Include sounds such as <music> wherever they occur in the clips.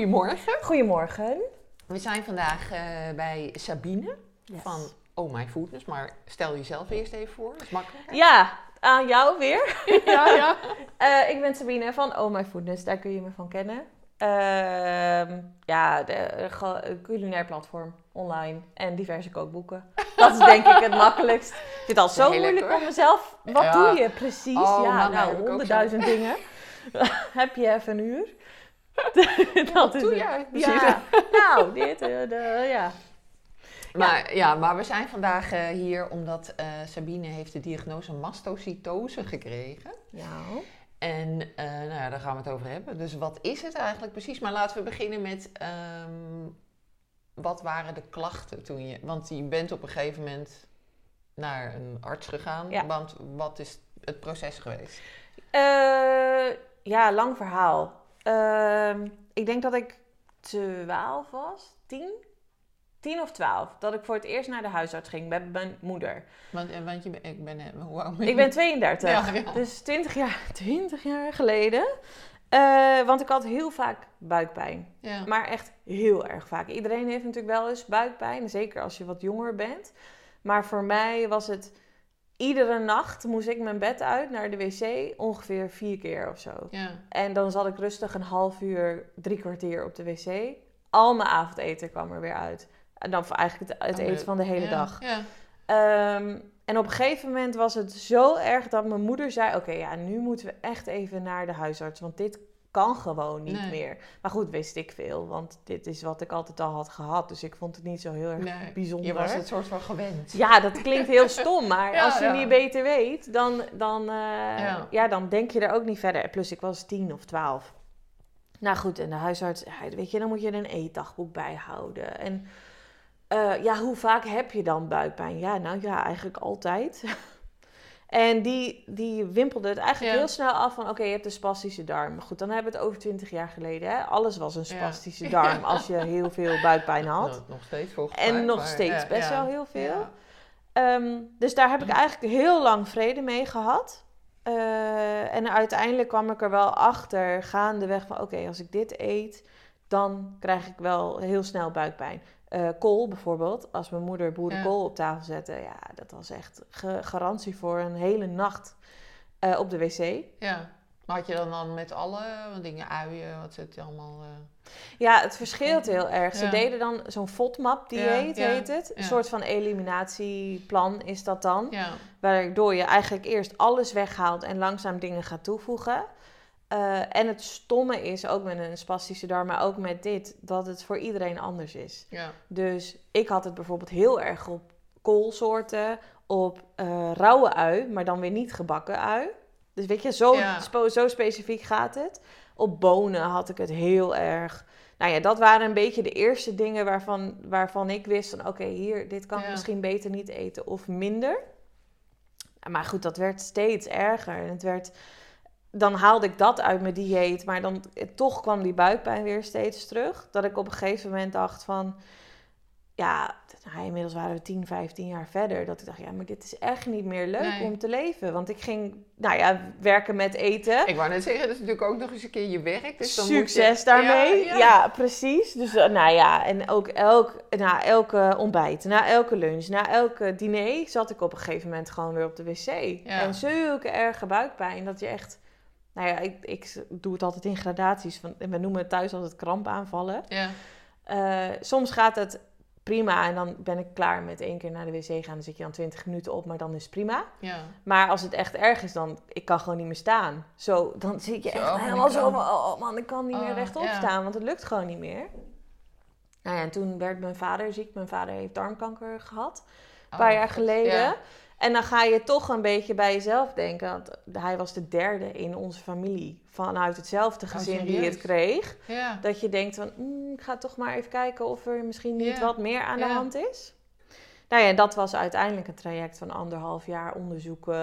Goedemorgen. Goedemorgen. We zijn vandaag eh, bij Sabine Yes. van Oh My Foodness. Maar stel jezelf eerst even voor, dat is makkelijk. hè? Ja, aan jou weer. <laughs> ja, ja. <laughs> Eh, ik ben Sabine van Oh My Foodness, daar kun je me van kennen. Ehm, ja, de, culinair platform online en diverse kookboeken. Dat is denk ik het <laughs> makkelijkst. Ik vind al zo moeilijk hoor. om mezelf. Wat Ja. doe je precies? Oh, ja, nou, honderdduizend dingen. Heb je even een uur? <laughs> dat is doe het. Ja, <laughs> nou, dit, eh, de, ja. Maar, ja, maar we zijn vandaag eh, hier omdat eh, Sabine heeft de diagnose mastocytose gekregen. Ja. En nou ja, daar gaan we het over hebben. Dus wat is het eigenlijk precies? Maar laten we beginnen met... ehm, wat waren de klachten toen je... Want je bent op een gegeven moment naar een arts gegaan. Ja. Want wat is het proces geweest? Ja, lang verhaal. Ehm, ik denk dat ik 12 was, 10? 10 of 12. Dat ik voor het eerst naar de huisarts ging met mijn moeder. Want, eh, want je, ik ben... eh, Hoe oud ben Ik je? ben 32. Ja, ja. Dus 20 jaar, <laughs> 20 jaar geleden. Eh, want ik had heel vaak buikpijn. Ja. Maar echt heel erg vaak. Iedereen heeft natuurlijk wel eens buikpijn. Zeker als je wat jonger bent. Maar voor mij was het... Iedere nacht moest ik mijn bed uit naar de wc. Ongeveer vier keer of zo. ja. En dan zat ik rustig een half uur, drie kwartier op de wc. Al mijn avondeten kwam er weer uit. En dan eigenlijk het, het eten van de hele ja, dag. Ja. Ehm, en op een gegeven moment was het zo erg dat mijn moeder zei: Oké, ja, nu moeten we echt even naar de huisarts. Want dit kan gewoon niet Nee. meer. Maar goed, wist ik veel. Want dit is wat ik altijd al had gehad. Dus ik vond het niet zo heel erg Nee, bijzonder. Je was het soort van gewend. Ja, dat klinkt heel stom, maar <laughs> Ja, als je ja. niet beter weet, dan, dan, eh, Ja. ja. dan denk je er ook niet verder. Plus ik was tien of twaalf. Nou goed, en de huisarts, weet je, dan moet je een eetdagboek bijhouden. En eh, ja, hoe vaak heb je dan buikpijn? Ja, nou ja, eigenlijk altijd. <laughs> en die, die wimpelde het eigenlijk Ja. heel snel af van, oké, je hebt een spastische darm. Maar goed, dan hebben we het over twintig jaar geleden. Hè? Alles was een Ja. spastische darm als je <laughs> heel veel buikpijn had. Nou, nog steeds volgens En mij, nog maar, steeds ja, best ja. wel heel veel. Ja. Ehm, dus daar heb ik eigenlijk heel lang vrede mee gehad. Eh, en uiteindelijk kwam ik er wel achter, gaandeweg van... oké, als ik dit eet, dan krijg ik wel heel snel buikpijn. Eh, kool bijvoorbeeld, als mijn moeder boerenkool op tafel zette... ja, dat was echt ge- garantie voor een hele nacht eh, op de wc. Ja. Maar had je dan, dan met alle dingen, uien, wat zit je allemaal... eh, Ja, het verschilt heel erg. Ze Ja. deden dan zo'n FODMAP-dieet, Ja, ja, heet het. Een soort van eliminatieplan is dat dan. Ja. Waardoor je eigenlijk eerst alles weghaalt en langzaam dingen gaat toevoegen. Eh, en het stomme is ook met een spastische darm, maar ook met dit, dat het voor iedereen anders is. Ja. Dus ik had het bijvoorbeeld heel erg op koolsoorten, op eh, rauwe ui, maar dan weer niet gebakken ui. Dus weet je, zo, Ja. spo- zo specifiek gaat het. Op bonen had ik het heel erg. Nou ja, dat waren een beetje de eerste dingen waarvan, waarvan ik wist van... oké, hier, dit kan ik misschien beter niet eten of minder. Maar goed, dat werd steeds erger. En het werd... Dan haalde ik dat uit mijn dieet, maar dan toch kwam die buikpijn weer steeds terug. Dat ik op een gegeven moment dacht van... Ja, nou, inmiddels waren we 10, 15 jaar verder. Dat ik dacht, ja, maar dit is echt niet meer leuk Nee. om te leven. Want ik ging, nou ja, werken met eten. Ik wou net zeggen, dat is natuurlijk ook nog eens een keer je werk. Dus dan moet Succes je- daarmee. Ja, Ja, ja. precies. Dus eh, nou ja, en ook elk, na elke ontbijt, na elke lunch, na elke diner zat ik op een gegeven moment gewoon weer op de wc. En zulke erge buikpijn dat je echt, nou ja, ik, ik doe het altijd in gradaties. Van, we noemen het thuis altijd krampaanvallen. Ja. Eh, soms gaat het prima en dan ben ik klaar met één keer naar de wc gaan. Dan zit je dan 20 minuten op, maar dan is het prima. Ja. Maar als het echt erg is, dan ik kan gewoon niet meer staan. Zo, dan zit je Zo, echt die helemaal zo van, oh man, ik kan niet meer Oh, rechtop staan, want het lukt gewoon niet meer. Nou ja, en toen werd mijn vader ziek. Mijn vader heeft darmkanker gehad, een paar Oh, jaar geleden. Ja. En dan ga je toch een beetje bij jezelf denken. Want hij was de derde in onze familie vanuit hetzelfde Oh, gezin die het kreeg. Ja. Dat je denkt van, "Mm, ik ga toch maar even kijken of er misschien niet Ja. wat meer aan de Ja. hand is. Nou ja, dat was uiteindelijk een traject van anderhalf jaar onderzoeken,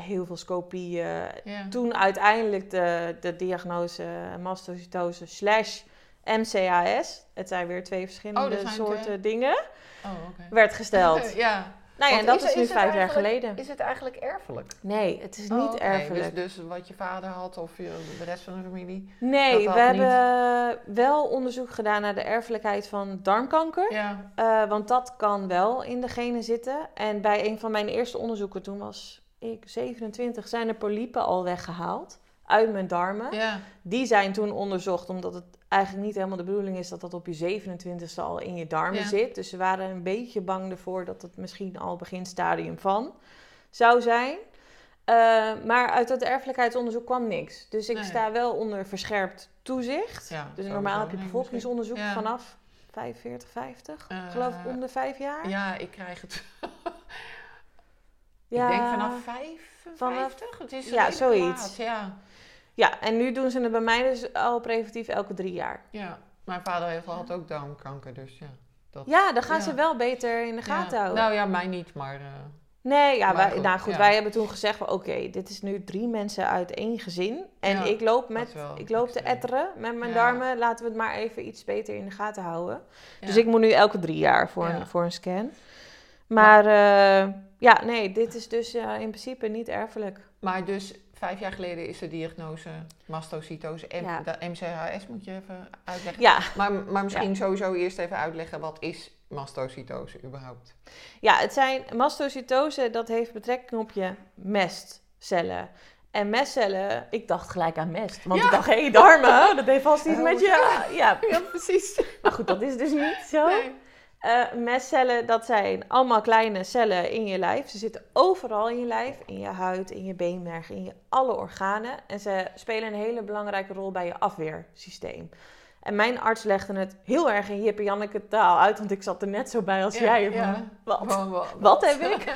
heel veel scopieën. Toen uiteindelijk de, de diagnose mastocytose slash MCAS, het zijn weer twee verschillende Oh, soorten dingen, Oh, werd gesteld. <laughs> ja. Nou ja, Want dat is- is, nu is vijf jaar eigenlijk- geleden. Is het eigenlijk erfelijk? Nee, het is Oh, niet oké. erfelijk. Dus, dus wat je vader had of je, de rest van de familie? nee, dat we hebben wel onderzoek gedaan naar de erfelijkheid van darmkanker. Ja. Eh, want dat kan wel in de genen zitten. En bij een van mijn eerste onderzoeken, toen was ik 27, zijn er polypen al weggehaald uit mijn darmen. Ja. Die zijn toen onderzocht, omdat het eigenlijk niet helemaal de bedoeling is dat dat op je 27ste al in je darmen Ja. zit. Dus ze waren een beetje bang ervoor dat het misschien al beginstadium van zou zijn. Eh, maar uit dat erfelijkheidsonderzoek kwam niks. Dus ik Nee. sta wel onder verscherpt toezicht. Ja, dus normaal heb je bevolkingsonderzoek Ja. vanaf 45, 50. Eh, geloof ik om de vijf jaar. Ja, ik krijg het. <laughs> Ja. Ik denk vanaf 55. Vanaf- Het is ja, zoiets. Ja. Ja, en nu doen ze het bij mij dus al preventief elke drie jaar. ja. Mijn vader heeft, had ook darmkanker, dus ja. Dat, Ja, dan gaan Ja. ze wel beter in de Ja. gaten houden. Nou ja, mij niet, maar... eh, Nee, ja, Maar wij, goed, nou goed, ja. wij hebben toen gezegd oké, dit is nu drie mensen uit één gezin. En ik loop, met, ik loop te etteren met mijn darmen. Laten we het maar even iets beter in de gaten houden. Dus ik moet nu elke drie jaar voor, een, voor een scan. Maar eh, ja, nee, dit is dus eh, in principe niet erfelijk. Maar dus vijf jaar geleden is de diagnose mastocytose. M Ja. de MCHS moet je even uitleggen. Ja, Maar, maar misschien sowieso eerst even uitleggen wat is mastocytose überhaupt? ja het zijn mastocytose, dat heeft betrekking op je mestcellen. En mestcellen, ik dacht gelijk aan mest. Want Ja. ik dacht, hé, hey, darmen, dat heeft vast iets Oh, met je... Ja, <laughs> Ja, precies. maar goed, dat is dus niet zo. Nee. Eh, mestcellen, dat zijn allemaal kleine cellen in je lijf. Ze zitten overal in je lijf. In je huid, in je beenmerg, in je alle organen. En ze spelen een hele belangrijke rol bij je afweersysteem. En mijn arts legde het heel erg in Jip en Janneke taal uit. Want ik zat er net zo bij als Ja, jij. ja. Wat? Wat, wat, Wat heb ik? <laughs>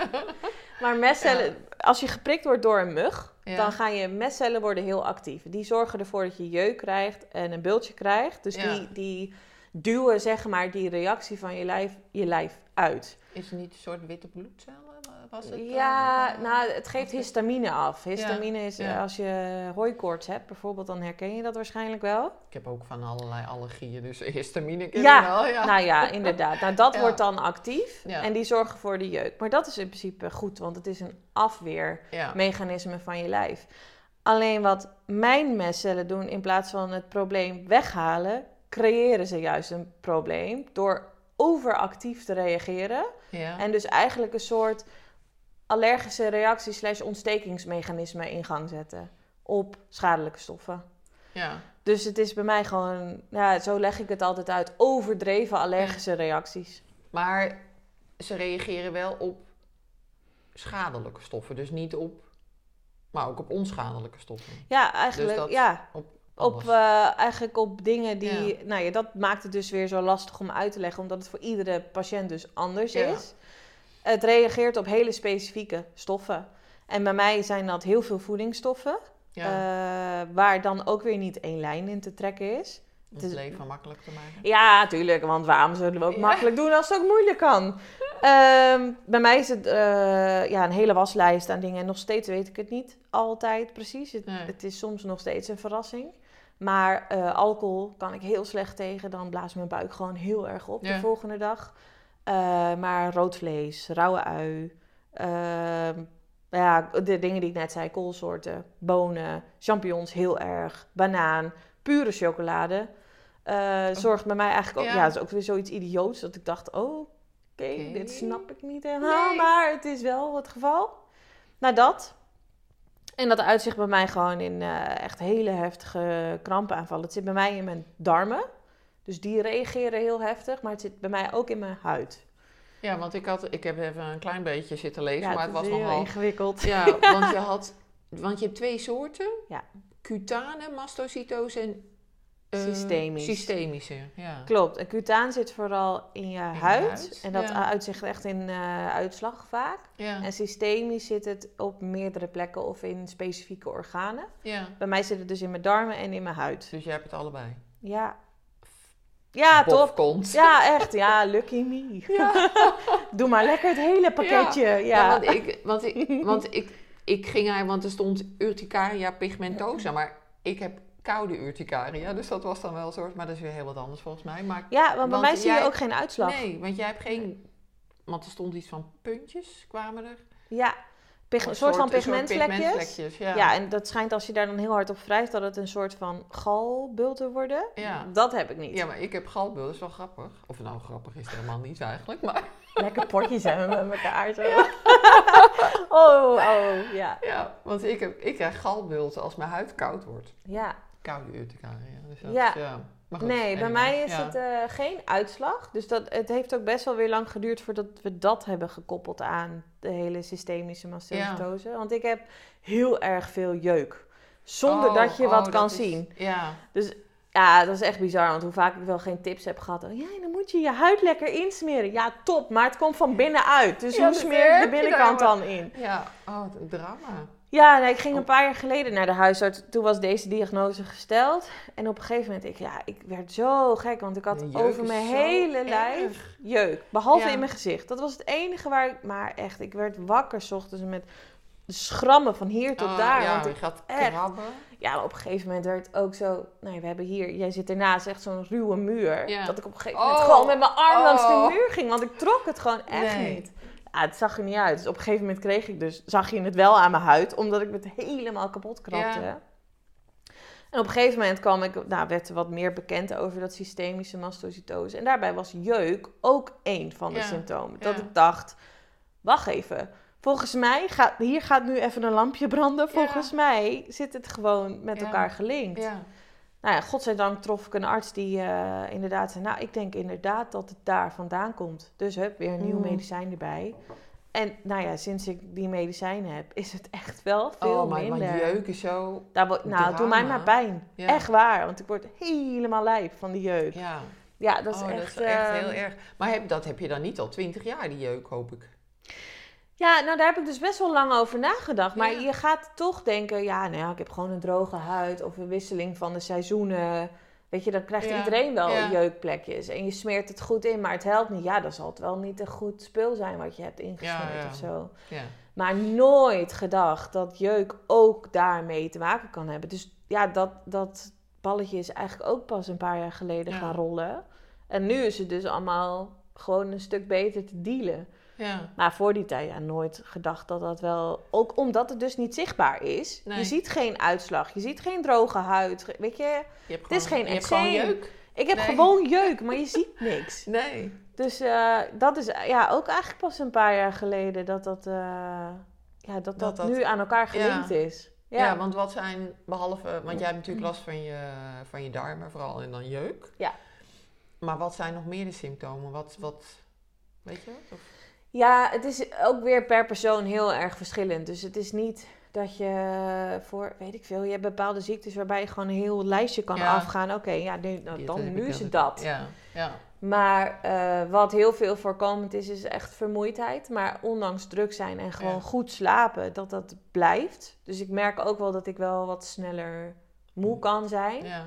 Maar mestcellen, als je geprikt wordt door een mug, dan gaan je mestcellen worden heel actief. Die zorgen ervoor dat je jeuk krijgt en een bultje krijgt. Dus die, die duwen zeg maar die reactie van je lijf, je lijf uit. Is het niet een soort witte bloedcellen? Was het, ja, eh, nou, het geeft histamine af. Histamine is eh, ja. als je hooikoorts hebt bijvoorbeeld, dan herken je dat waarschijnlijk wel. Ik heb ook van allerlei allergieën, dus <laughs> histamine ken Ja, ik wel. Ja. Nou ja, inderdaad. Nou, dat <laughs> wordt dan actief en die zorgen voor de jeuk. Maar dat is in principe goed, want het is een afweer. ja. mechanisme van je lijf. Alleen wat mijn mestcellen doen, in plaats van het probleem weghalen, creëren ze juist een probleem door overactief te reageren. ja. En dus eigenlijk een soort allergische reactie slash ontstekingsmechanisme in gang zetten op schadelijke stoffen. ja. Dus het is bij mij gewoon, ja, zo leg ik het altijd uit, overdreven allergische reacties. Maar ze reageren wel op schadelijke stoffen, dus niet op, maar ook op onschadelijke stoffen. Ja, eigenlijk, dat- ja. Op, Op, eh, eigenlijk op dingen die. Ja. Nou ja, dat maakt het dus weer zo lastig om uit te leggen, omdat het voor iedere patiënt dus anders Ja. is. Het reageert op hele specifieke stoffen. En bij mij zijn dat heel veel voedingsstoffen, ja, eh, waar dan ook weer niet één lijn in te trekken is. om het het is- leven makkelijk te maken. Ja, tuurlijk, want waarom zullen we ook Ja. makkelijk doen als het ook moeilijk kan? <laughs> Ehm, bij mij is het eh, ja, een hele waslijst aan dingen. En nog steeds weet ik het niet altijd precies. Het, Nee. het is soms nog steeds een verrassing. Maar eh, alcohol kan ik heel slecht tegen. Dan blaast mijn buik gewoon heel erg op Ja. de volgende dag. Eh, maar rood vlees, rauwe ui. ehm, ja, de dingen die ik net zei. Koolsoorten, bonen, champignons heel erg. Banaan, pure chocolade. eh, zorgt bij mij eigenlijk ook... Ja. Ja, dat is ook weer zoiets idioots. Dat ik dacht, oh, oké, Oké. dit snap ik niet helemaal. Nee. Maar het is wel het geval. Nou, dat. En dat uitzicht bij mij gewoon in eh, echt hele heftige krampaanvallen. Het zit bij mij in mijn darmen. Dus die reageren heel heftig. Maar het zit bij mij ook in mijn huid. Ja, want ik, had, ik heb even een klein beetje zitten lezen, ja, maar het was nogal... ingewikkeld. Ja, want je <laughs> had... Want je hebt twee soorten. Ja. Cutane mastocytose en... eh, Systemisch. Systemische, ja. Klopt. En cutaan zit vooral in je huid. huid, En dat ja. uitzicht echt in eh, uitslag vaak. Ja, En systemisch zit het op meerdere plekken of in specifieke organen. ja. Bij mij zit het dus in mijn darmen en in mijn huid. Dus jij hebt het allebei. Ja. Ja, top. Ja, echt. Ja, lucky me. <laughs> Doe maar lekker het hele pakketje. Ja, Ja, want, ik, want, ik, want ik, ik ging hij, want er stond urticaria pigmentosa, maar ik heb koude urticaria, dus dat was dan wel een soort, maar dat is weer heel wat anders volgens mij. Maar Ja, want bij Want mij zie je ook geen uitslag. nee, want jij hebt geen want er stond iets van puntjes, kwamen er. Ja, pig- een soort van pigmentvlekjes. pigmentvlekjes, ja. Ja, en dat schijnt als je daar dan heel hard op wrijft dat het een soort van galbulten worden. Ja. Dat heb ik niet. Ja, maar ik heb galbul, dat is wel grappig. Of het nou grappig is, helemaal niet eigenlijk. Maar Lekker potjes hebben we met elkaar <laughs> zo. oh, oh, ja. ja, want ik, heb, ik krijg galbulten als mijn huid koud wordt. Ja, Koude urticaria. Dus dat Ja. is, ja. Maar goed, nee, bij mij is ja. het eh, geen uitslag. Dus dat, het heeft ook best wel weer lang geduurd voordat we dat hebben gekoppeld aan de hele systemische mastocytose. Want ik heb heel erg veel jeuk. Zonder Oh, dat je oh, wat dat kan is- zien. Ja, Ja, dat is echt bizar, want hoe vaak ik wel geen tips heb gehad. Oh, ja, dan moet je je huid lekker insmeren. Ja, top, maar het komt van binnenuit. Dus Ja, hoe dus smeer de je daar binnenkant dan in? ja. Oh, drama. Ja, nee, ik ging Oh. een paar jaar geleden naar de huisarts. Toen was deze diagnose gesteld. En op een gegeven moment, ik, ja, ik werd zo gek. Want ik had over mijn hele lijf jeuk. Behalve Ja. in mijn gezicht. Dat was het enige waar ik... Maar echt, ik werd wakker 's ochtends met schrammen van hier tot Oh, daar. Ja, want ik, gaat echt- krabben. ja, maar op een gegeven moment werd het ook zo... Nou, we hebben hier... Jij zit ernaast, echt zo'n ruwe muur. Ja. Dat ik op een gegeven moment Oh. gewoon met mijn arm langs Oh. de muur ging. Want ik trok het gewoon echt Nee. niet. Ja, het zag er niet uit. Dus op een gegeven moment kreeg ik dus... Zag je het wel aan mijn huid, omdat ik het helemaal kapot krabde. Ja. En op een gegeven moment kwam ik, nou, werd er wat meer bekend over dat systemische mastocytose. En daarbij was jeuk ook één van de Ja, symptomen. Dat ja. ik dacht, wacht even. Volgens mij, gaat, hier gaat nu even een lampje branden. Volgens mij zit het gewoon met elkaar gelinkt. Ja. Nou ja, godzijdank trof ik een arts die eh, inderdaad zei... Nou, ik denk inderdaad dat het daar vandaan komt. Dus hup, weer een nieuw Mm. medicijn erbij. En nou ja, sinds ik die medicijnen heb, is het echt wel veel Oh, maar, minder. jeuk is zo... Daar nou, doe mij drama. maar pijn. Ja. Echt waar, want ik word helemaal lijp van die jeuk. Ja, Ja, dat is oh, echt... dat is echt heel erg. Maar heb, dat heb je dan niet al twintig jaar, die jeuk, hoop ik. Ja, nou daar heb ik dus best wel lang over nagedacht. Maar Ja. je gaat toch denken, ja, nou ja, ik heb gewoon een droge huid of een wisseling van de seizoenen. Weet je, dan krijgt Ja, iedereen wel ja. jeukplekjes. En je smeert het goed in, maar het helpt niet. Ja, dan zal het wel niet een goed spul zijn wat je hebt ingesmeerd of zo. Maar nooit gedacht dat jeuk ook daarmee te maken kan hebben. Dus ja, dat, dat balletje is eigenlijk ook pas een paar jaar geleden gaan rollen. En nu is het dus allemaal gewoon een stuk beter te dealen. Ja. Maar voor die tijd, ja, nooit gedacht dat dat wel... Ook omdat het dus niet zichtbaar is. Nee. Je ziet geen uitslag, je ziet geen droge huid. Weet je, Je hebt Het is gewoon- geen Je hebt gewoon jeuk. ik heb Nee. gewoon jeuk, maar je ziet <laughs> niks. Nee. Dus eh, dat is ja, ook eigenlijk pas een paar jaar geleden dat dat, eh, ja, dat, dat, Dat dat- nu aan elkaar gelinkt is. Ja. Ja, want wat zijn, behalve, want jij hebt natuurlijk last van je, van je darmen vooral en dan jeuk. Ja. Maar wat zijn nog meer de symptomen? Wat, wat weet je wat? Of- ja, het is ook weer per persoon heel erg verschillend. Dus het is niet dat je voor, weet ik veel, je hebt bepaalde ziektes waarbij je gewoon een heel lijstje kan Ja. afgaan. Oké, ja, nu, nou, dan, nu is het dat. Ja, ja. Maar eh, wat heel veel voorkomend is, is echt vermoeidheid. Maar ondanks druk zijn en gewoon Ja. goed slapen, dat dat blijft. Dus ik merk ook wel dat ik wel wat sneller moe kan zijn. ja.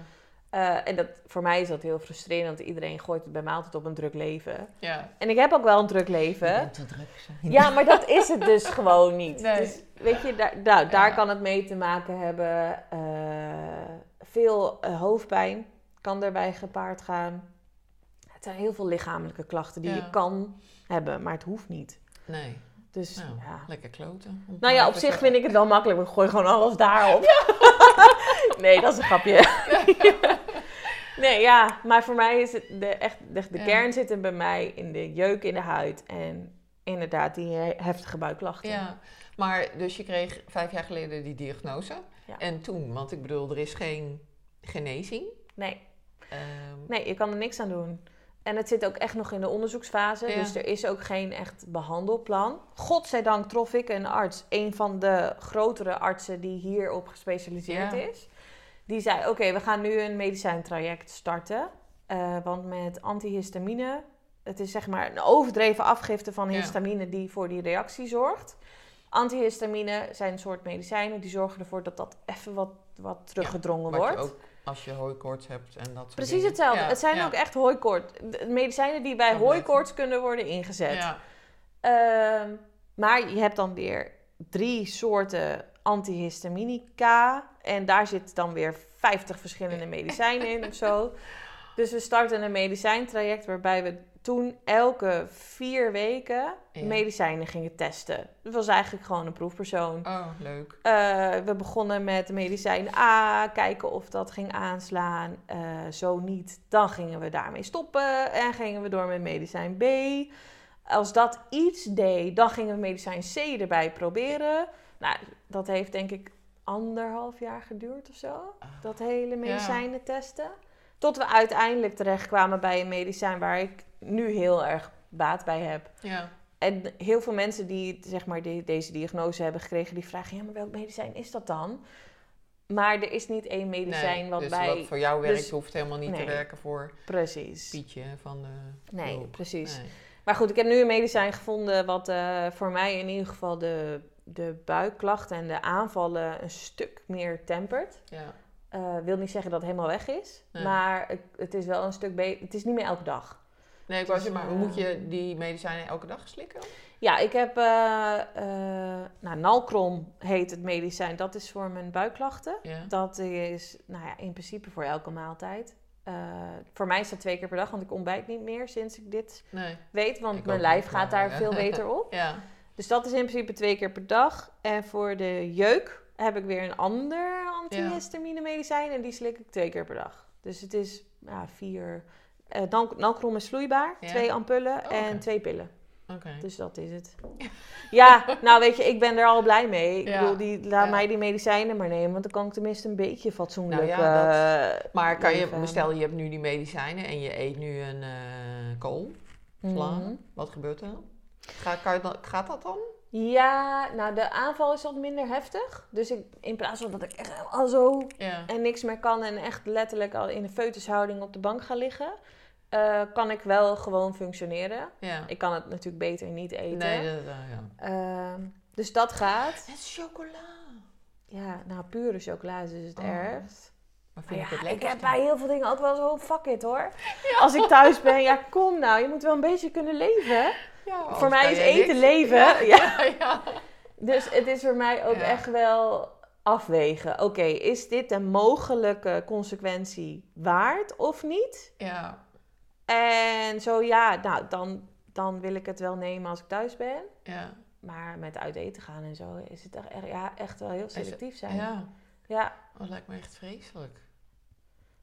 Eh, en dat, voor mij is dat heel frustrerend. Iedereen gooit het bij mij altijd op een druk leven. ja. En ik heb ook wel een druk leven. te druk zijn. Ja, maar dat is het dus gewoon niet. Nee. Dus weet je, daar, nou, daar Ja. kan het mee te maken hebben. Eh, veel eh, hoofdpijn kan daarbij gepaard gaan. Het zijn heel veel lichamelijke klachten die Ja. je kan hebben, maar het hoeft niet. Nee. Dus Nou, ja. lekker kloten. Nou ja, op zich vind ik het wel makkelijk. Ik gooi gewoon alles daarop. <laughs> nee, dat is een grapje. <laughs> nee, ja. Maar voor mij is het de, echt... De, kern zit hem bij mij in de jeuk in de huid. En inderdaad die he- heftige buikklachten. Ja, maar dus je kreeg vijf jaar geleden die diagnose. Ja. En toen, want ik bedoel, er is geen genezing. Nee, Ehm, nee, je kan er niks aan doen. En het zit ook echt nog in de onderzoeksfase. Ja. Dus er is ook geen echt behandelplan. Godzijdank trof ik een arts. Een van de grotere artsen die hierop gespecialiseerd Ja. is. Die zei, oké, we gaan nu een medicijntraject starten. Eh, want met antihistamine... Het is zeg maar een overdreven afgifte van Ja. histamine die voor die reactie zorgt. Antihistamine zijn een soort medicijnen die zorgen ervoor dat dat even wat, wat teruggedrongen wat wordt. ook als je hooikoorts hebt en dat soort Precies dingen. hetzelfde. Ja, het zijn ja. ook echt hooikoorts. Medicijnen die bij hooikoorts kunnen worden ingezet. Ja, Ehm, maar je hebt dan weer drie soorten antihistaminica. En daar zit dan weer 50 verschillende medicijnen in of zo. Dus we starten een medicijntraject waarbij we toen elke vier weken Ja. medicijnen gingen testen. Dat was eigenlijk gewoon een proefpersoon. Oh, leuk. Eh, we begonnen met medicijn A, kijken of dat ging aanslaan. Eh, zo niet, dan gingen we daarmee stoppen en gingen we door met medicijn B. Als dat iets deed, dan gingen we medicijn C erbij proberen. Nou, dat heeft denk ik anderhalf jaar geduurd of zo. Dat hele medicijnen testen. Tot we uiteindelijk terechtkwamen bij een medicijn waar ik nu heel erg baat bij heb. Ja. En heel veel mensen die zeg maar, die, deze diagnose hebben gekregen, die vragen: ja, maar welk medicijn is dat dan? Maar er is niet één medicijn Nee, wat dus bij. wat voor jou werkt, dus- hoeft helemaal niet te werken voor Precies. Pietje van de Nee, hulp. precies. Nee. Maar goed, ik heb nu een medicijn gevonden wat eh, voor mij in ieder geval de, de buikklachten en de aanvallen een stuk meer tempert. Ja. Eh wil niet zeggen dat het helemaal weg is, Nee. maar het, het is wel een stuk beter. Het is niet meer elke dag. Nee, ik wou Dus, zeggen, maar eh, moet je die medicijnen elke dag slikken? Ja, ik heb eh nou, Nalcrom heet het medicijn. Dat is voor mijn buikklachten. Ja. Dat is nou ja, in principe voor elke maaltijd. Voor mij is dat twee keer per dag, want ik ontbijt niet meer sinds ik dit Nee. weet. Want Ik mijn lijf gaat daar veel beter op. <laughs> Ja. Dus dat is in principe twee keer per dag. En voor de jeuk heb ik weer een ander antihistamine medicijn. En die slik ik twee keer per dag. Dus het is ja, vier... eh Nal- Nalcrom is vloeibaar, Ja. twee ampullen Oh, en twee pillen. Dus dat is het. <laughs> Ja, nou weet je, ik ben er al blij mee. Ik Ja. bedoel, die, laat Ja. mij die medicijnen maar nemen, want dan kan ik tenminste een beetje fatsoenlijk. Nou ja, eh, Maar kan je, stel je hebt nu die medicijnen en je eet nu een eh kool, mhm. wat gebeurt er dan? Ga? Gaat dat dan? Ja, nou de aanval is wat minder heftig. Dus ik, in plaats van dat ik echt al zo Ja. en niks meer kan en echt letterlijk al in een foetushouding op de bank ga liggen, eh, kan ik wel gewoon functioneren. ja. Ik kan het natuurlijk beter niet eten. Nee, dat, ja. Ehm, dus dat gaat. Het is chocola. Ja, nou pure chocola is dus het Oh. ergst. Maar Maar vind ik ja, het ik lekker. heb bij heel veel dingen altijd wel zo, fuck it hoor. Als ik thuis ben, ja kom nou, je moet wel een beetje kunnen leven. voor mij is eten leven. Ja. <laughs> Ja, ja. Dus het is voor mij ook Ja. echt wel afwegen. Oké, is dit een mogelijke consequentie waard of niet? ja. En zo ja, nou dan, dan wil ik het wel nemen als ik thuis ben. ja. Maar met uit eten gaan en zo is het echt, echt- ja, echt wel heel selectief zijn. Ja. Ja. Oh, dat lijkt me echt vreselijk.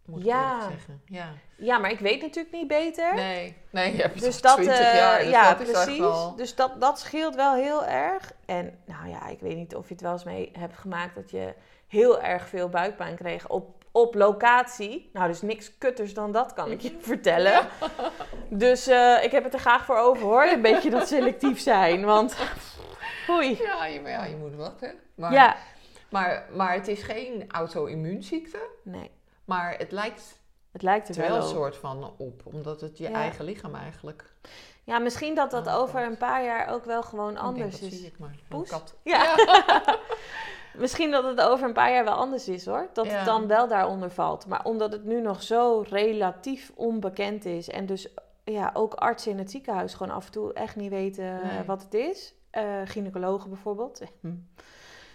Moet Ja. ik zeggen. Ja. ja, maar ik weet natuurlijk niet beter. Nee, nee, je hebt Dus dat, 20 eh, jaar. Dus ja, dat precies. wel- Dus dat, dat scheelt wel heel erg. En nou ja, ik weet niet of je het wel eens mee hebt gemaakt dat je heel erg veel buikpijn kreeg op, op locatie. Nou, dus niks kutters dan dat kan ik je <laughs> vertellen. Dus eh, ik heb het er graag voor over hoor, een beetje dat selectief zijn. Want, <laughs> oei. Ja, je, ja, je moet wat, hè. Maar, Ja, maar, maar het is geen auto-immuunziekte. nee, Maar het lijkt het lijkt er wel een soort van op. Omdat het je Ja. eigen lichaam eigenlijk... Ja, misschien dat dat Oh, over een paar jaar ook wel gewoon Ik denk, anders dat is. zie ik maar. Poes? kat. Ja. <laughs> Misschien dat het over een paar jaar wel anders is hoor. Dat Ja. het dan wel daaronder valt. Maar omdat het nu nog zo relatief onbekend is. En dus ja, ook artsen in het ziekenhuis gewoon af en toe echt niet weten eh, Nee. wat het is. Eh gynaecologen bijvoorbeeld.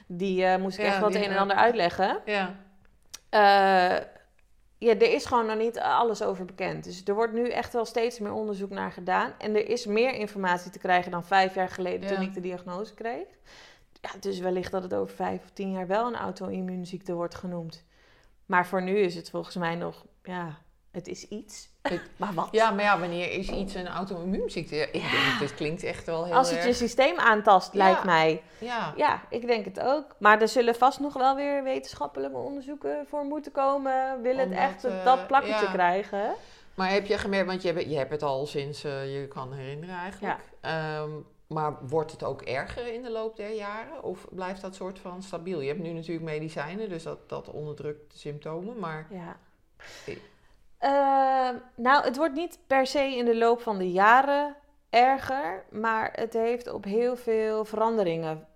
Die eh, moest ik Ja, echt wat een en ander uitleggen. Ja. Ja, er is gewoon nog niet alles over bekend. Dus er wordt nu echt wel steeds meer onderzoek naar gedaan. En er is meer informatie te krijgen dan vijf jaar geleden toen ik de diagnose kreeg. Ja, dus wellicht dat het over vijf of tien jaar wel een auto-immuunziekte wordt genoemd. Maar voor nu is het volgens mij nog, ja, het is iets. Het- maar wat? ja, maar ja, wanneer is iets een auto-immuunziekte? Ja, denk, dit klinkt echt wel heel Als het je systeem aantast, Ja. lijkt mij. Ja, Ja, ik denk het ook. Maar er zullen vast nog wel weer wetenschappelijke onderzoeken voor moeten komen. Wil het echt eh, dat plakketje ja. krijgen? maar heb je gemerkt, want je hebt, je hebt het al sinds eh, je kan herinneren eigenlijk. Ehm, maar wordt het ook erger in de loop der jaren? Of blijft dat soort van stabiel? Je hebt nu natuurlijk medicijnen, dus dat, dat onderdrukt de symptomen. Maar Ja. Ehm, nou, het wordt niet per se in de loop van de jaren erger, maar het heeft op heel veel veranderingen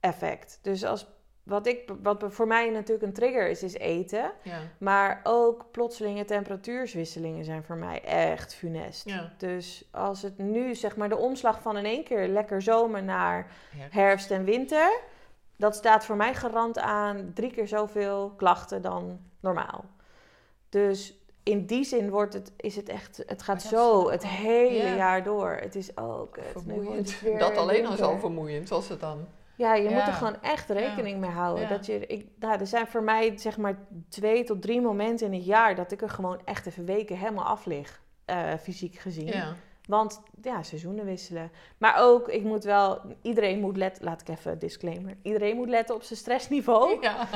effect. Dus als, wat, ik, wat voor mij natuurlijk een trigger is, is eten. ja, Maar ook plotselinge temperatuurswisselingen zijn voor mij echt funest. ja. Dus als het nu, zeg maar, de omslag van in één keer lekker zomer naar Herfst. herfst en winter, dat staat voor mij garant aan drie keer zoveel klachten dan normaal. Dus in die zin wordt het, is het echt, het gaat zo snap het hele Ja. jaar door. Het is ook, wordt Vermoeiend. Dat alleen al is al winter. vermoeiend, was het dan. Ja, je moet er gewoon echt rekening mee houden. Ja. Dat je, ik, nou, er zijn voor mij zeg maar twee tot drie momenten in het jaar dat ik er gewoon echt even weken helemaal af lig, eh, fysiek gezien. Ja. Want ja, seizoenen wisselen. Maar ook, ik moet wel, iedereen moet letten, laat ik even een disclaimer. Iedereen moet letten op zijn stressniveau. Ja.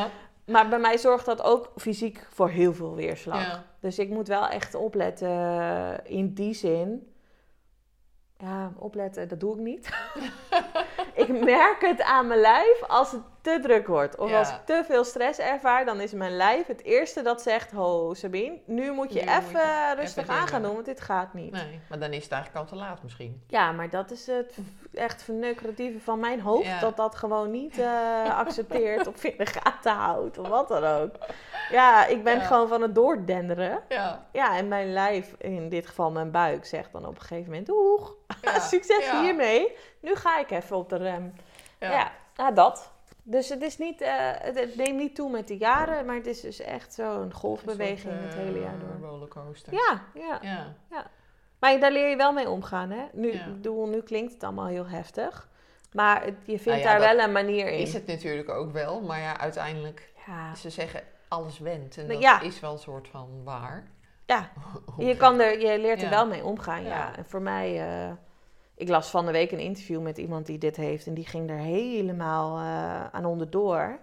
Maar bij mij zorgt dat ook fysiek voor heel veel weerslag. Ja. Dus ik moet wel echt opletten in die zin. Ja, opletten, dat doe ik niet. <laughs> ik merk het aan mijn lijf als het te druk wordt. Of Ja. als ik te veel stress ervaar, dan is mijn lijf het eerste dat zegt... Ho, Sabine, nu moet je Nu moet even je rustig aan gaan doen, want dit gaat niet. Nee, maar dan is het eigenlijk al te laat misschien. Ja, maar dat is het <laughs> echt verneukeratieve van mijn hoofd. Ja. Dat dat gewoon niet eh, <laughs> accepteert of in de gaten houdt of wat dan ook. Ja, ik ben Ja. gewoon van het doordenderen. Ja. Ja, en mijn lijf, in dit geval mijn buik, zegt dan op een gegeven moment... Oeh, Ja. <laughs> succes Ja. hiermee. Nu ga ik even op de rem. Ja, Ja. nou, dat. Dus het, is niet, eh, het, neemt niet toe met de jaren, maar het is dus echt zo'n golfbeweging het hele eh, jaar door. rollercoaster. Ja, ja. Ja. Maar daar leer je wel mee omgaan, hè? Nu, Ja. nu klinkt het allemaal heel heftig. Maar het- je vindt Nou ja, daar wel een manier in. Is het natuurlijk ook wel, maar ja, uiteindelijk, Ja. ze zeggen alles went. En dat is wel een soort van waar. Ja, <laughs> je, kan er, je leert er wel mee omgaan, ja. En voor mij... eh, ik las van de week een interview met iemand die dit heeft. En die ging er helemaal eh, aan onderdoor.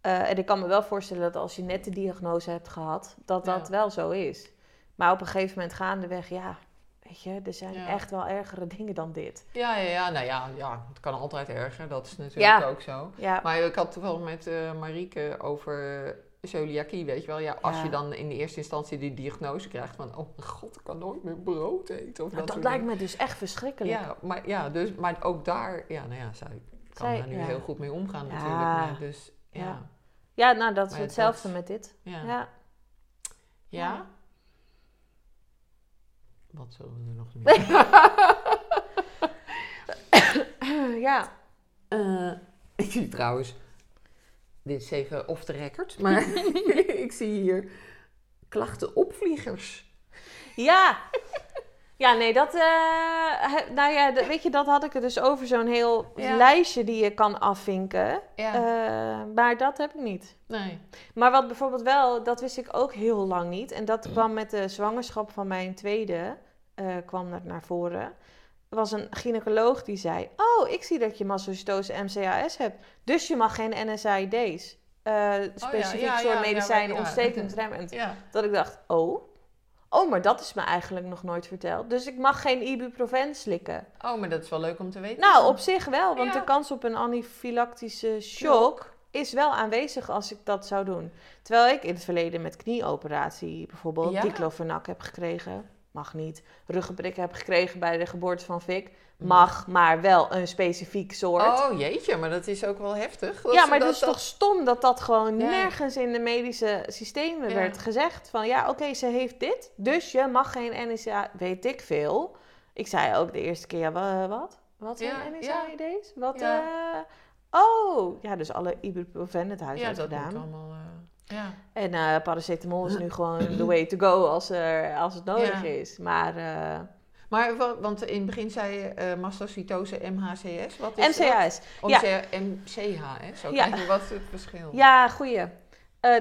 Eh, en ik kan me wel voorstellen dat als je net de diagnose hebt gehad... dat dat Ja. wel zo is. Maar op een gegeven moment gaandeweg, ja... Weet je, er zijn Ja. echt wel ergere dingen dan dit. Ja, ja, ja, nou ja, ja, het kan altijd erger. Dat is natuurlijk Ja. ook zo. Ja, Maar ik had het wel met eh Marieke over celiakie, weet je wel. Ja, als Ja. je dan in de eerste instantie die diagnose krijgt van... Oh mijn god, ik kan nooit meer brood eten. Of nou, dat, dat lijkt dingen. me dus echt verschrikkelijk. Ja, maar, ja, dus, maar ook daar, ja, nou ja, zij kan Zij- daar nu ja. heel goed mee omgaan Ja. natuurlijk. Maar dus, ja. Ja. Ja. Ja, nou, dat is Maar hetzelfde dat- met dit. Ja. Ja. Wat zullen we er nog meer? <laughs> ja. Eh, ik zie trouwens, dit is even off the record, maar <laughs> ik zie hier klachten opvliegers. Ja. Ja, nee, dat... eh, nou ja, weet je, dat had ik er dus over. Zo'n heel Ja. lijstje die je kan afvinken. Ja. Eh, maar dat heb ik niet. nee. Maar wat bijvoorbeeld wel, dat wist ik ook heel lang niet. En dat kwam met de zwangerschap van mijn tweede, eh, kwam dat naar voren. Was een gynaecoloog die zei, oh, ik zie dat je mastocytose MCAS hebt. Dus je mag geen NSAID's. eh specifiek ja, soort ja, medicijnen, ja, ja. ontstekingsremmend. Ja. Dat ik dacht, oh, oh, maar dat is me eigenlijk nog nooit verteld. Dus ik mag geen ibuprofen slikken. Oh, maar dat is wel leuk om te weten. Nou, op zich wel, want Ja. de kans op een anafylactische shock is wel aanwezig als ik dat zou doen. Terwijl ik in het verleden met knieoperatie bijvoorbeeld Ja? diclofenac heb gekregen. Mag niet. Ruggenprik heb gekregen bij de geboorte van Vic. Mag, maar wel een specifiek soort. Oh jeetje, maar dat is ook wel heftig. Dat ja, maar dat, het is dat- toch stom dat dat gewoon Ja. nergens in de medische systemen Ja. werd gezegd. Van ja, oké, ze heeft dit, dus je mag geen NSA, weet ik veel. Ik zei ook de eerste keer, ja, wa- wat? Wat zijn Ja, NSAID's? Wat, eh, oh, ja, dus alle ibuprofen het huis Ja, uit dat moet gedaan. allemaal... eh, ja. En eh, paracetamol is nu <clears throat> gewoon the way to go als, er, als het nodig Ja. is. Maar eh, Maar, wa- want in het begin zei je eh mastocytose MHCS. Wat is dat? Of Ja. MCHS? Zo Ja. wat is het verschil? Ja, goeie.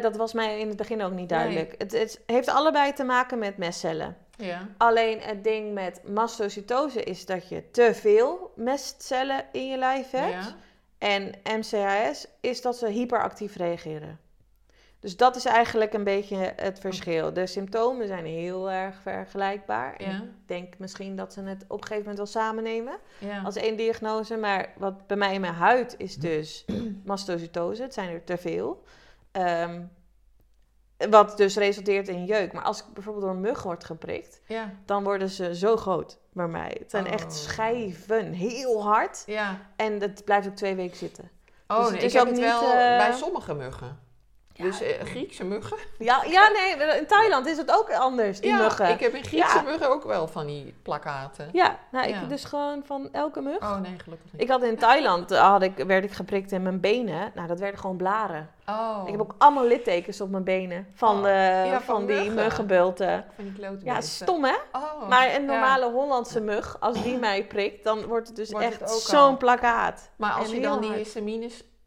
Dat was mij in het begin ook niet duidelijk. Het, het heeft allebei te maken met mestcellen. Ja. Alleen het ding met mastocytose is dat je te veel mestcellen in je lijf hebt. Ja. En MCHS is dat ze hyperactief reageren. Dus dat is eigenlijk een beetje het verschil. De symptomen zijn heel erg vergelijkbaar. En. Ik denk misschien dat ze het op een gegeven moment wel samen nemen Ja. als één diagnose. Maar wat bij mij in mijn huid is dus <clears throat> mastocytose. Het zijn er te veel. Ehm, wat dus resulteert in jeuk. Maar als ik bijvoorbeeld door een mug word geprikt, ja. dan worden ze zo groot bij mij. Het zijn Oh. echt schijven, heel hard. Ja. En dat blijft ook twee weken zitten. Oh, Dus nee, het ik is heb ook het niet, wel eh, bij sommige muggen. Dus eh, Griekse muggen. Ja, ja, nee, in Thailand is het ook anders, die ja, muggen. ik heb in Griekse Ja. muggen ook wel van die plakkaten. Ja, nou, ik dus gewoon van elke mug. Oh nee, gelukkig niet. Ik had in Thailand, eh, had ik, werd ik geprikt in mijn benen. Nou, dat werden gewoon blaren. Oh, Ik heb ook allemaal littekens op mijn benen van, Oh. de, van, die muggen. muggenbulten. van die Ja, stom hè? Oh, Maar een normale Hollandse mug, als die mij prikt, dan wordt het dus Wordt echt zo'n plakkaat. Maar als En je dan die hard.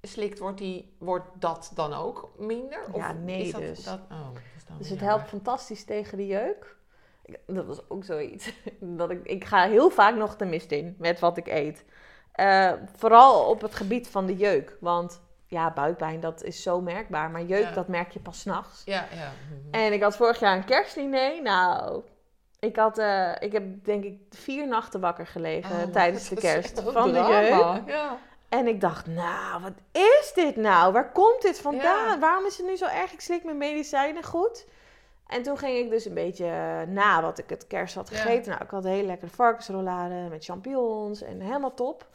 Slikt, wordt, die, wordt dat dan ook minder? Ja, nee is dat, dus. Dat, oh, dat Dus het jammer. helpt fantastisch tegen de jeuk. Ik- Dat was ook zoiets. <laughs> Dat ik, ik ga heel vaak nog de mist in met wat ik eet. Eh, vooral op het gebied van de jeuk. Want ja, buikpijn, dat is zo merkbaar. Maar jeuk, Ja. dat merk je pas s'nachts. Ja, ja. En ik had vorig jaar een kerstdiner. Nou, ik, had, eh, ik heb denk ik vier nachten wakker gelegen Oh, tijdens de kerst van de jeuk. Ja. En ik dacht, nou, wat is dit nou? Waar komt dit vandaan? Ja. Waarom is het nu zo erg? Ik slik mijn medicijnen goed. En toen ging ik dus een beetje eh, na wat ik het kerst had Ja. gegeten. Nou, ik had een hele lekkere varkensrollade met champignons en helemaal top.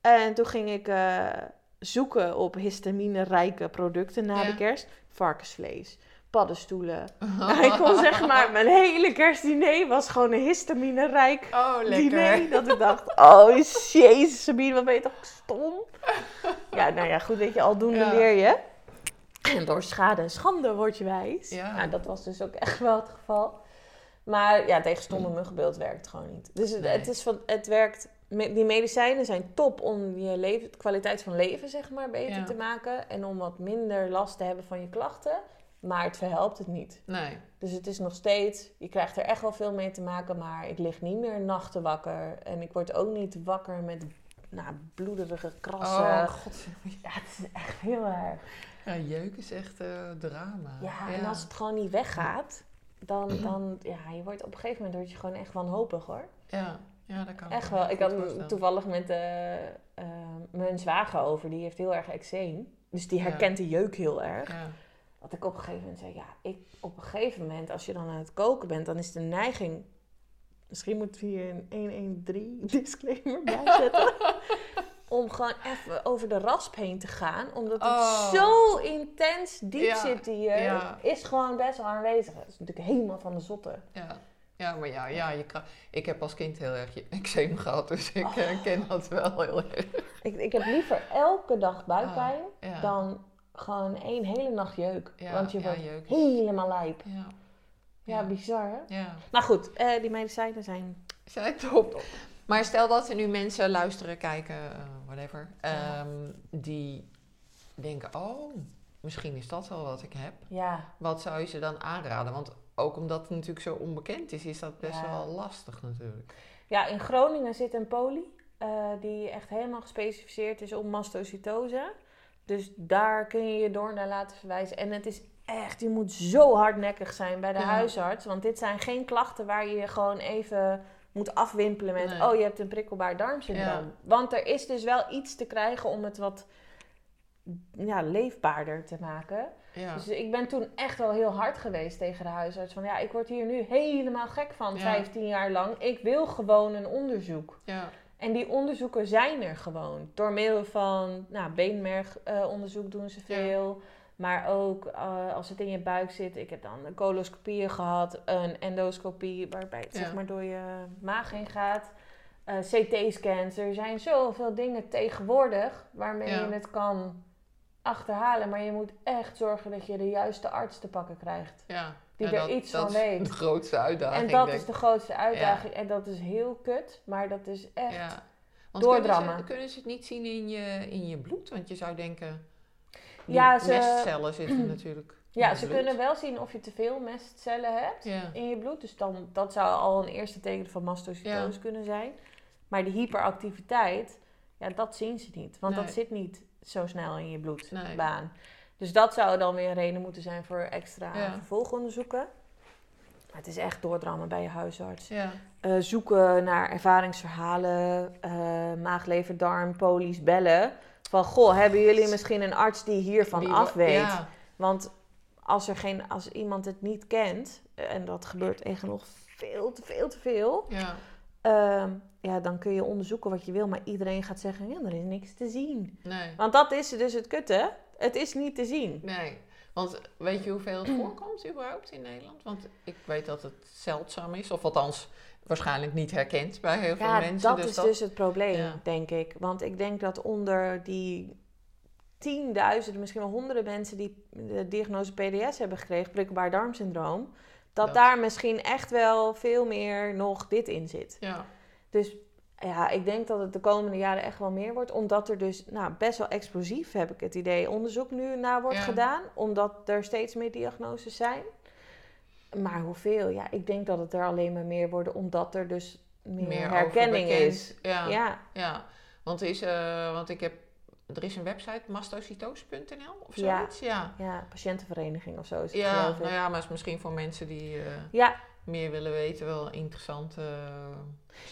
En toen ging ik eh, zoeken op histamine-rijke producten na Ja. de kerst. Varkensvlees, paddenstoelen. <laughs> ik kon zeg maar, mijn hele kerstdiner was gewoon een histamine-rijk Oh, lekker. diner. Dat ik dacht, oh jezus Sabine, wat ben je toch stom. <laughs> Ja, nou ja, goed, weet je, aldoende Ja. leer je. En door schade en schande word je wijs. Ja. Nou, dat was dus ook echt wel het geval. Maar ja, tegen stomme muggenbeeld werkt het gewoon niet. Dus het, Nee. het, is van, het werkt, die medicijnen zijn top om je leven, kwaliteit van leven zeg maar beter Ja. te maken. En om wat minder last te hebben van je klachten. Maar het verhelpt het niet. Nee. Dus het is nog steeds, je krijgt er echt wel veel mee te maken, maar ik lig niet meer nachten wakker. En ik word ook niet wakker met nou, bloederige krassen. Oh, god. Ja, het is echt heel erg. Ja, jeuk is echt eh, drama. Ja, en als het gewoon niet weggaat, dan, dan ja, je wordt op een gegeven moment word je gewoon echt wanhopig hoor. Ja, ja dat kan Echt wel. Ik had toevallig met eh, eh, mijn zwager over, die heeft heel erg eczeem. Dus die Ja. herkent de jeuk heel erg. Ja. Dat ik op een gegeven moment zei, ja, ik, op een gegeven moment, als je dan aan het koken bent, dan is de neiging. Misschien moeten we hier een 113 <laughs> disclaimer bij <laughs> zetten. om gewoon even over de rasp heen te gaan. Omdat het Oh. zo intens diep Ja, zit hier. ja. Is gewoon best wel aanwezig. Dat is natuurlijk helemaal van de zotte. Ja. ja, maar ja, ja je kan, ik heb als kind heel erg je- eczeem gehad, dus ik eh, ken dat wel heel erg. Ik, ik heb liever elke dag buikpijn Ah, ja. dan gewoon één hele nacht jeuk. Ja, Want je wordt jeuk helemaal lijp. Ja, Ja, Ja. bizar hè? ja. Maar goed, eh, die medicijnen zijn... Zijn top. Maar stel dat er nu mensen luisteren, kijken, eh, whatever, ehm, die denken, oh, misschien is dat wel wat ik heb. Ja, Wat zou je ze dan aanraden? Want ook omdat het natuurlijk zo onbekend is, is dat best Ja. wel lastig natuurlijk. Ja, in Groningen zit een poli eh, die echt helemaal gespecificeerd is op mastocytose. Dus daar kun je je door naar laten verwijzen. En het is echt, je moet zo hardnekkig zijn bij de Ja. huisarts. Want dit zijn geen klachten waar je je gewoon even moet afwimpelen met... Nee. oh, je hebt een prikkelbaar darmsyndroom. Ja. Want er is dus wel iets te krijgen om het wat ja, leefbaarder te maken. Ja, Dus ik ben toen echt wel heel hard geweest tegen de huisarts. Van ja, ik word hier nu helemaal gek van, Ja. 15 jaar lang. Ik wil gewoon een onderzoek. ja, En die onderzoeken zijn er gewoon. Door middel van nou, beenmergonderzoek doen ze veel. Maar ook eh, als het in je buik zit. Ik heb dan een coloscopieën gehad. Een endoscopie waarbij het Ja. zeg maar door je maag heen gaat. Eh, CT-scans. Er zijn zoveel dingen tegenwoordig waarmee Ja. je het kan achterhalen. Maar je moet echt zorgen dat je de juiste arts te pakken krijgt. ja. Die Ja, er dat- iets dat van is weet. de grootste uitdaging, En dat denk is de grootste uitdaging. En dat is heel kut. Maar dat is echt... Ja. Want kunnen doordrammen. ze, kunnen ze het niet zien in je, in je bloed? Want je zou denken, Ja, ze- mestcellen zitten <clears throat> natuurlijk Ja, ze bloed. kunnen wel zien of je te veel mestcellen hebt Ja, in je bloed. Dus dan, dat zou al een eerste teken van mastocytose Ja. kunnen zijn. Maar die hyperactiviteit, ja, dat zien ze niet. Want Nee. dat zit niet zo snel in je bloedbaan. Nee. Dus dat zou dan weer een reden moeten zijn voor extra Ja. vervolgonderzoeken. Maar het is echt doordrammen bij je huisarts. ja, Eh, zoeken naar ervaringsverhalen, eh maag, lever, darm, polies, bellen. Van, goh, hebben jullie misschien een arts die hiervan Die af weet? Ja, Want als, er geen, als iemand het niet kent, eh, en dat gebeurt echt nog veel te veel te veel, ja, ehm, ja, dan kun je onderzoeken wat je wil, maar iedereen gaat zeggen, ja, er is niks te zien. nee, Want dat is dus het kutte, het is niet te zien. nee. Want weet je hoeveel het voorkomt überhaupt in Nederland? Want ik weet dat het zeldzaam is, of althans waarschijnlijk niet herkend bij heel veel Ja, mensen. dat dus is dus het probleem, Ja. denk ik. Want ik denk dat onder die tienduizenden, misschien wel honderden mensen die de diagnose PDS hebben gekregen, prikkelbaar darmsyndroom, dat, Dat. daar misschien echt wel veel meer nog dit in zit. Ja, Dus ja, ik denk dat het de komende jaren echt wel meer wordt. Omdat er dus nou, best wel explosief, heb ik het idee, onderzoek nu naar wordt Ja. gedaan. Omdat er steeds meer diagnoses zijn. Maar hoeveel? Ja, ik denk dat het er alleen maar meer worden. Omdat er dus meer, herkenning is. Ja, Ja. ja. Want, is, eh, want ik heb, er is een website, mastocytose.nl of zoiets. Ja, ja, patiëntenvereniging of zo is het ja, nou ja, maar is misschien voor mensen die eh, Ja, meer willen weten wel interessante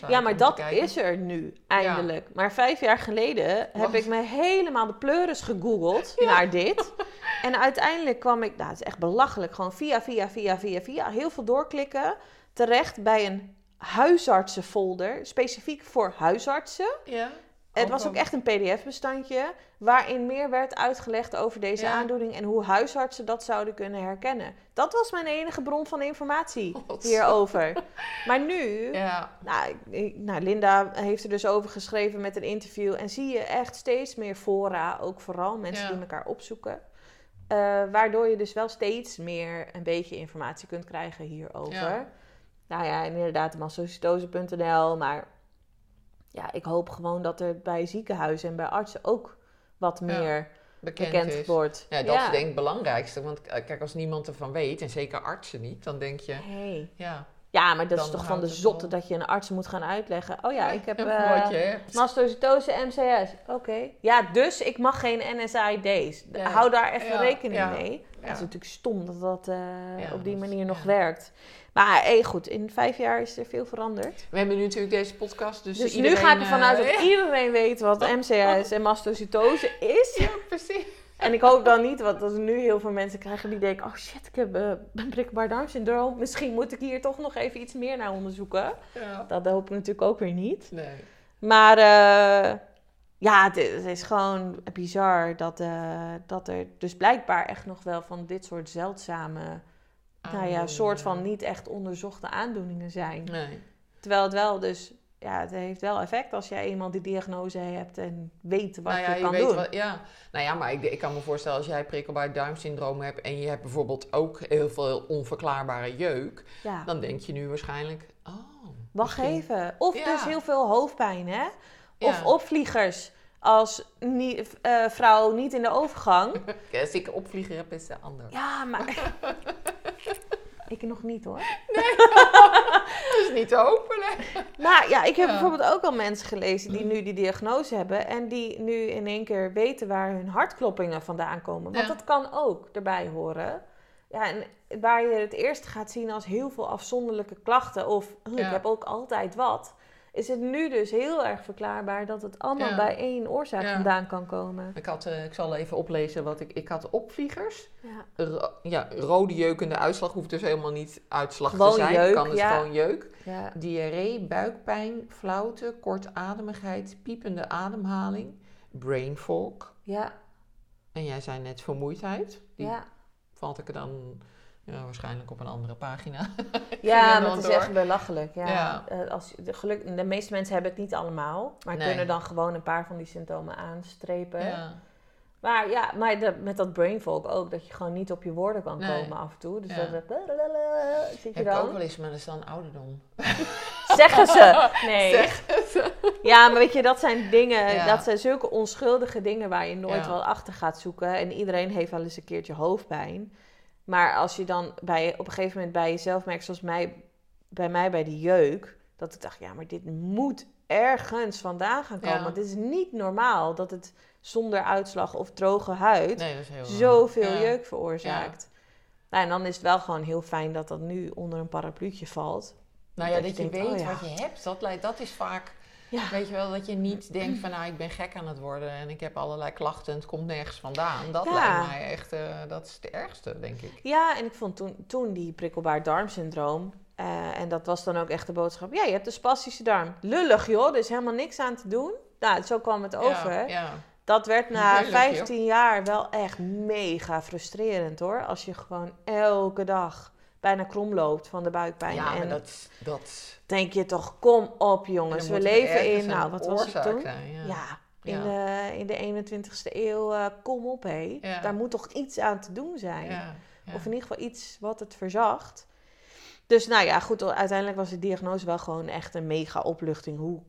uh, ja, maar dat is er nu, eindelijk. Maar vijf jaar geleden heb ik me helemaal de pleuris gegoogeld Ja. naar dit. <laughs> En uiteindelijk kwam ik, nou het is echt belachelijk, gewoon via, via, via, via, via, heel veel doorklikken, terecht bij een huisartsenfolder, specifiek voor huisartsen. Ja. Het was ook echt een pdf-bestandje waarin meer werd uitgelegd over deze Ja. aandoening en hoe huisartsen dat zouden kunnen herkennen. Dat was mijn enige bron van informatie <laughs> God. hierover. Maar nu, Ja, nou, nou, Linda heeft er dus over geschreven met een interview. En zie je echt steeds meer fora, ook vooral mensen Ja. die elkaar opzoeken. Eh, waardoor je dus wel steeds meer een beetje informatie kunt krijgen hierover. Nou ja, inderdaad, mastocytose.nl. Maar ja, ik hoop gewoon dat er bij ziekenhuizen en bij artsen ook wat Ja, meer bekend, wordt. Ja, dat is denk ik het belangrijkste. Want eh, kijk, als niemand ervan weet, en zeker artsen niet, dan denk je, Hey. ja. Ja, maar dat is toch van de zotte dat je een arts moet gaan uitleggen. Oh ja, ik heb hebt. mastocytose MCS. Oké. Ja, dus ik mag geen NSAID's. Ja. Hou daar even Ja, rekening mee. Dat is natuurlijk stom dat dat eh, op die manier nog werkt. Maar hey, goed, in vijf jaar is er veel veranderd. We hebben nu natuurlijk deze podcast, dus, Dus, nu ga ik ervan uit eh, dat iedereen weet wat MCS en mastocytose is. Ja, precies. En ik hoop dan niet, want als nu heel veel mensen krijgen die denken... oh shit, ik heb eh, een prikkelbaar darmsyndroom. Misschien moet ik hier toch nog even iets meer naar onderzoeken. Ja. Dat hoop ik natuurlijk ook weer niet. Nee. Maar eh, ja, het is, het is gewoon bizar dat, dat er dus blijkbaar echt nog wel van dit soort zeldzame... nou ja, soort van niet echt onderzochte aandoeningen zijn. Nee. Terwijl het wel dus... Ja, het heeft wel effect als jij eenmaal die diagnose hebt en weet wat nou ja, je kan weet doen. Wat, ja. Nou ja, maar ik, ik kan me voorstellen als jij prikkelbaar darmsyndroom hebt en je hebt bijvoorbeeld ook heel veel onverklaarbare jeuk, Ja. dan denk je nu waarschijnlijk, oh, Wacht misschien- even. Of Ja. dus heel veel hoofdpijn, hè? Of opvliegers. Als nie- eh, vrouw niet in de overgang. <laughs> Als ik opvlieger heb, is het anders. Ja, maar... <laughs> ik nog niet, hoor. Dat is <laughs> niet te hopen, hè? Maar ja, ik heb Ja. bijvoorbeeld ook al mensen gelezen die nu die diagnose hebben. En die nu in één keer weten waar hun hartkloppingen vandaan komen. Want Ja. dat kan ook erbij horen. Ja, en waar je het eerst gaat zien als heel veel afzonderlijke klachten. Of "Hm, ik heb ook altijd wat. Is het nu dus heel erg verklaarbaar dat het allemaal Ja. bij één oorzaak Ja. vandaan kan komen. Ik, had, eh, ik zal even oplezen wat ik... Ik had opvliegers. Ja. Ro- ja, rode jeukende uitslag hoeft dus helemaal niet uitslag Gewoon te zijn. jeuk, kan dus ja. gewoon jeuk. Ja. Diarree, buikpijn, flauwte, kortademigheid, piepende ademhaling, brain fog. Ja. En jij zei net vermoeidheid. Die Ja. valt ik er dan ja, waarschijnlijk op een andere pagina. <laughs> Ja, het is door. echt belachelijk. Ja. Ja. Eh, als, de, geluk, de meeste mensen hebben het niet allemaal, maar Nee. kunnen dan gewoon een paar van die symptomen aanstrepen. Ja. Maar ja, maar dat- met dat brain fog ook, dat je gewoon niet op je woorden kan Nee. komen af en toe. Dus Ja. dat, dat zit je Heb ook wel eens, maar dat is dan ouderdom. <laughs> Zeggen ze. Nee. Ja, maar weet je, dat zijn dingen, Ja. dat zijn zulke onschuldige dingen waar je nooit Ja. wel achter gaat zoeken. En iedereen heeft wel eens een keertje hoofdpijn. Maar als je dan bij, op een gegeven moment bij jezelf merkt, zoals mij, bij mij bij die jeuk, dat ik dacht, ja, maar dit moet ergens vandaan gaan komen. Ja. Want dit is niet normaal dat het zonder uitslag of droge huid Nee, dat is heel zoveel Ja. jeuk veroorzaakt. Nou, en dan is het wel gewoon heel fijn dat dat nu onder een parapluutje valt. Nou ja, Dat dat je je denkt, weet oh ja. wat je hebt, dat, dat is vaak... Ja. Weet je wel, dat je niet denkt van nou, ik ben gek aan het worden en ik heb allerlei klachten en het komt nergens vandaan. Dat Ja. lijkt mij echt, eh, dat is het ergste, denk ik. Ja, en ik vond toen, toen die prikkelbaar darmsyndroom. eh, en dat was dan ook echt de boodschap. Ja, je hebt een spastische darm. Lullig joh, er is helemaal niks aan te doen. Nou, zo kwam het over. Ja, ja. dat werd na Heerlijk, 15 jaar wel echt mega frustrerend hoor. Als je gewoon elke dag bijna krom loopt van de buikpijn. Ja, maar en dat... dat denk je toch, kom op jongens, we leven in, nou wat was het toen? zijn, ja. Ja, in, Ja. De, in de 21ste eeuw, eh, kom op hé. Ja. Daar moet toch iets aan te doen zijn. Ja. Of in ieder geval iets wat het verzacht. Dus nou ja, goed, uiteindelijk was de diagnose wel gewoon echt een mega opluchting. Hoe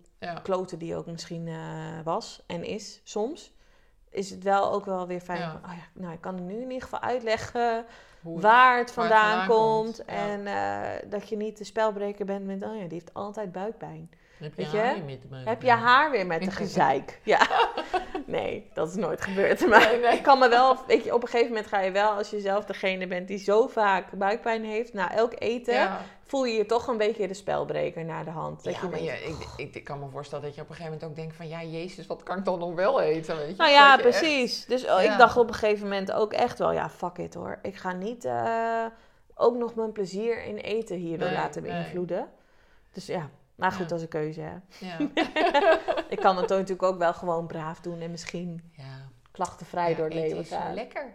kloten die ook misschien eh, was en is soms. Is het wel ook wel weer fijn. Van, Oh ja, nou, ik kan nu in ieder geval uitleggen Hoe waar het waar vandaan, het vandaan komt. En eh, dat je niet de spelbreker bent met, oh ja, die heeft altijd buikpijn. Heb weet je je? haar niet met me- Heb je haar weer met de gezeik? ja. <laughs> Nee, dat is nooit gebeurd. Maar Nee, nee. ik kan me wel, weet je, op een gegeven moment ga je wel, als je zelf degene bent die zo vaak buikpijn heeft, na elk eten, Ja. voel je je toch een beetje de spelbreker naar de hand. Dat Ja, je maar denkt, je, ik, ik, ik kan me voorstellen dat je op een gegeven moment ook denkt van... Ja, jezus, wat kan ik dan nog wel eten, weet je? Nou ja, je echt- precies. Dus oh, Ja. ik dacht op een gegeven moment ook echt wel, ja, fuck it hoor. Ik ga niet eh, ook nog mijn plezier in eten hierdoor Nee, laten beïnvloeden. Dus ja, maar goed, Ja. dat is een keuze. Hè. Ja, <laughs> Ik kan het natuurlijk ook wel gewoon braaf doen en misschien ja. klachtenvrij door het leven gaan. lekker.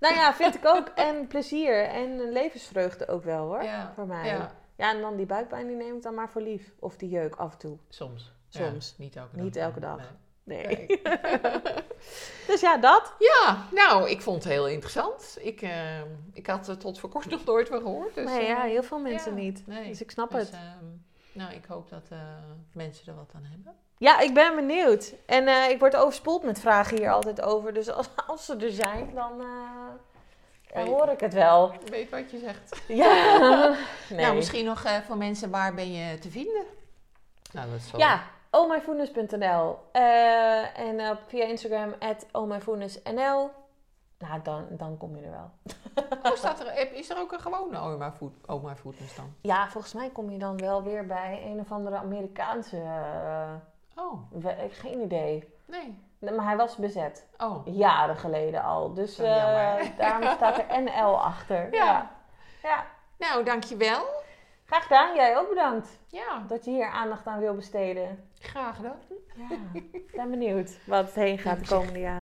Nou ja, vind ik ook. En plezier en levensvreugde ook wel hoor, voor mij. Ja. ja, en dan die buikpijn, die neem ik dan maar voor lief. Of die jeuk af en toe. soms. Soms. Niet elke dag. Niet elke dag. Nee. Nee. Nee. <laughs> dus ja, dat. Ja, nou, ik vond het heel interessant. Ik, eh, ik had het tot voor kort nog nooit van gehoord. Dus, maar ja, eh, heel veel mensen niet. nee. Dus ik snap dus, het. ehm, nou, ik hoop dat eh, mensen er wat aan hebben. Ja, ik ben benieuwd. En eh, ik word overspoeld met vragen hier altijd over. Dus als, <laughs> als ze er zijn, dan eh, hoor ik het wel. Ik weet wat je zegt. Ja. <laughs> Nee. Nou, misschien nog eh, voor mensen, waar ben je te vinden? Nou, dat is wel... Ja. Eh en eh, via Instagram, at. Nou, dan, dan kom je er wel. Oh, staat er, is er ook een gewone oma, food, oma Foodness dan? Ja, volgens mij kom je dan wel weer bij een of andere Amerikaanse... eh, Oh, we- ik geen idee. nee. Nee, Maar hij was bezet. Oh, Jaren geleden al. Dus jammer. daarom staat er NL achter. Ja. ja. ja. nou, dankjewel. Graag gedaan. Jij ook bedankt Ja, dat je hier aandacht aan wil besteden. graag gedaan. Ja, ik ben benieuwd wat het heen gaat de komende jaren.